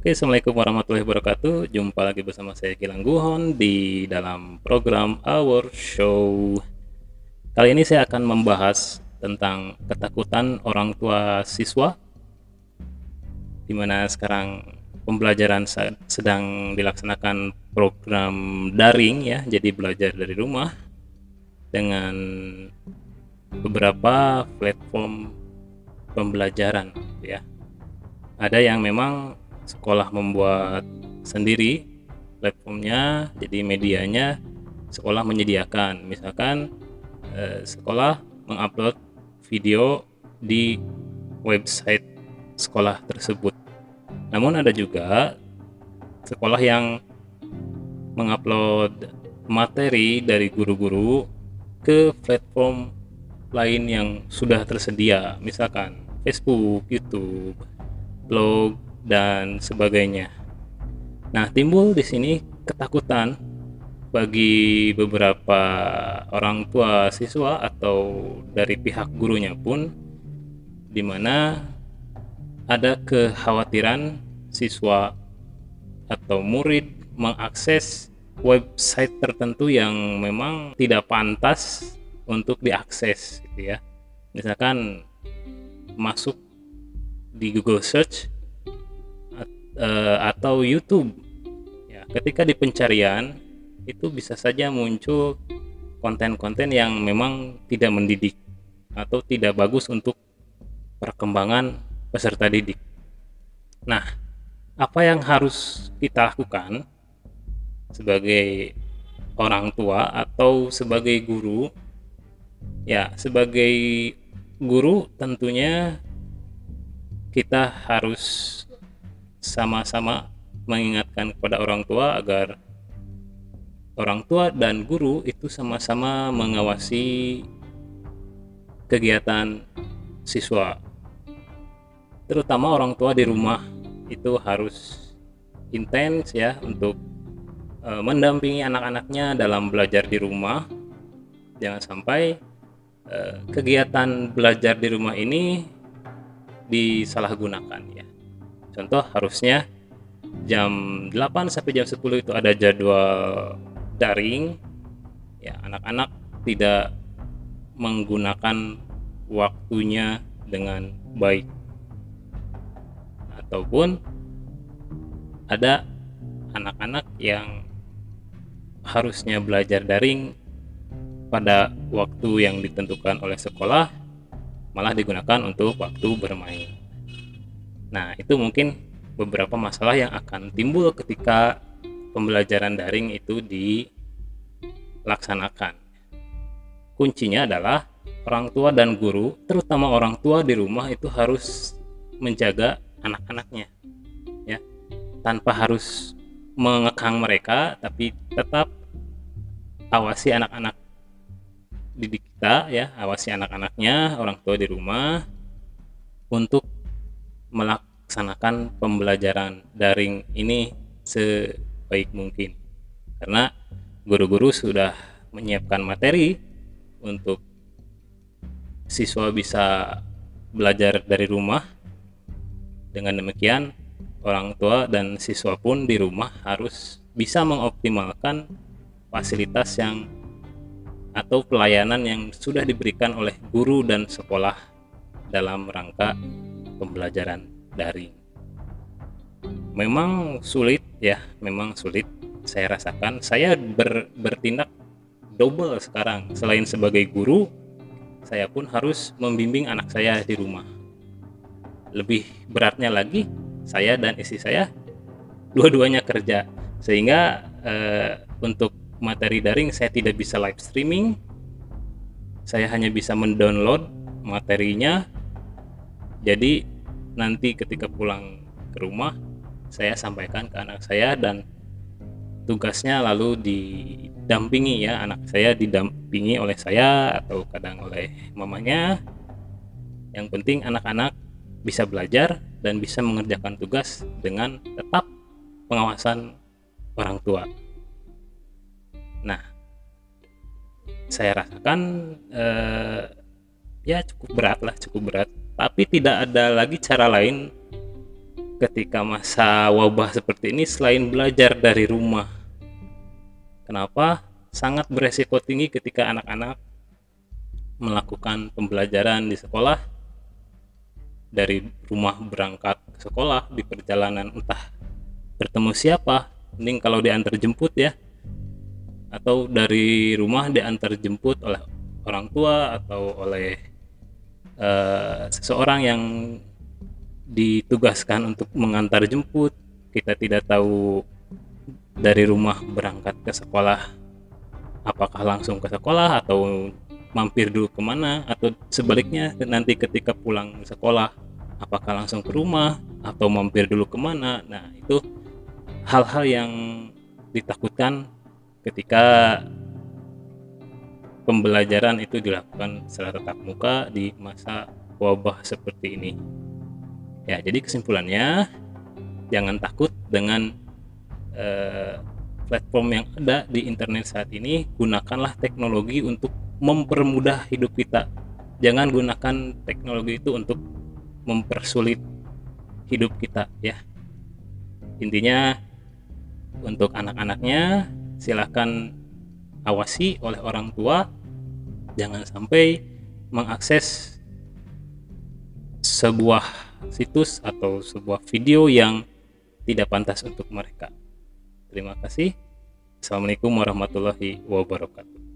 Oke, Assalamualaikum warahmatullahi wabarakatuh. Jumpa lagi bersama saya Gilang Guhon di dalam program Our Show. Kali ini saya akan membahas tentang ketakutan orang tua siswa di mana sekarang pembelajaran sedang dilaksanakan program daring ya, jadi belajar dari rumah dengan beberapa platform pembelajaran ya. Ada yang memang sekolah membuat sendiri platformnya jadi medianya sekolah menyediakan. Misalkan eh, sekolah mengupload video di website sekolah tersebut. Namun ada juga sekolah yang mengupload materi dari guru-guru ke platform lain yang sudah tersedia. Misalkan Facebook, YouTube, blog, dan sebagainya. Nah, timbul di sini ketakutan bagi beberapa orang tua siswa atau dari pihak gurunya pun di mana ada kekhawatiran siswa atau murid mengakses website tertentu yang memang tidak pantas untuk diakses gitu ya. Misalkan masuk di Google Search uh, atau YouTube. Ya, ketika di pencarian itu bisa saja muncul konten-konten yang memang tidak mendidik atau tidak bagus untuk perkembangan peserta didik. Nah, apa yang harus kita lakukan sebagai orang tua atau sebagai guru? Ya, sebagai guru tentunya kita harus sama-sama mengingatkan kepada orang tua agar orang tua dan guru itu sama-sama mengawasi kegiatan siswa. Terutama orang tua di rumah itu harus intens ya untuk e, mendampingi anak-anaknya dalam belajar di rumah. Jangan sampai e, kegiatan belajar di rumah ini disalahgunakan ya contoh harusnya jam 8 sampai jam 10 itu ada jadwal daring. Ya anak-anak tidak menggunakan waktunya dengan baik. Ataupun ada anak-anak yang harusnya belajar daring pada waktu yang ditentukan oleh sekolah malah digunakan untuk waktu bermain Nah, itu mungkin beberapa masalah yang akan timbul ketika pembelajaran daring itu dilaksanakan. Kuncinya adalah orang tua dan guru, terutama orang tua di rumah itu harus menjaga anak-anaknya. Ya. Tanpa harus mengekang mereka, tapi tetap awasi anak-anak didik kita ya, awasi anak-anaknya, orang tua di rumah untuk melaksanakan pembelajaran daring ini sebaik mungkin. Karena guru-guru sudah menyiapkan materi untuk siswa bisa belajar dari rumah. Dengan demikian orang tua dan siswa pun di rumah harus bisa mengoptimalkan fasilitas yang atau pelayanan yang sudah diberikan oleh guru dan sekolah dalam rangka pembelajaran daring. Memang sulit ya, memang sulit saya rasakan. Saya ber, bertindak double sekarang. Selain sebagai guru, saya pun harus membimbing anak saya di rumah. Lebih beratnya lagi, saya dan istri saya dua-duanya kerja. Sehingga eh, untuk materi daring saya tidak bisa live streaming. Saya hanya bisa mendownload materinya jadi nanti ketika pulang ke rumah saya sampaikan ke anak saya dan tugasnya lalu didampingi ya anak saya didampingi oleh saya atau kadang oleh mamanya. Yang penting anak-anak bisa belajar dan bisa mengerjakan tugas dengan tetap pengawasan orang tua. Nah saya rasakan eh, ya cukup berat lah cukup berat tapi tidak ada lagi cara lain ketika masa wabah seperti ini selain belajar dari rumah. Kenapa? Sangat beresiko tinggi ketika anak-anak melakukan pembelajaran di sekolah dari rumah berangkat ke sekolah di perjalanan entah bertemu siapa mending kalau diantar jemput ya atau dari rumah diantar jemput oleh orang tua atau oleh uh, seseorang yang ditugaskan untuk mengantar jemput kita tidak tahu dari rumah berangkat ke sekolah apakah langsung ke sekolah atau mampir dulu ke mana atau sebaliknya nanti ketika pulang sekolah apakah langsung ke rumah atau mampir dulu ke mana. Nah itu hal-hal yang ditakutkan ketika pembelajaran itu dilakukan secara tatap muka di masa wabah seperti ini. Ya jadi kesimpulannya jangan takut dengan eh, platform yang ada di internet saat ini. Gunakanlah teknologi untuk mempermudah hidup kita. Jangan gunakan teknologi itu untuk mempersulit hidup kita ya. Intinya untuk anak-anaknya silahkan awasi oleh orang tua jangan sampai mengakses sebuah situs atau sebuah video yang tidak pantas untuk mereka. Terima kasih. Assalamualaikum warahmatullahi wabarakatuh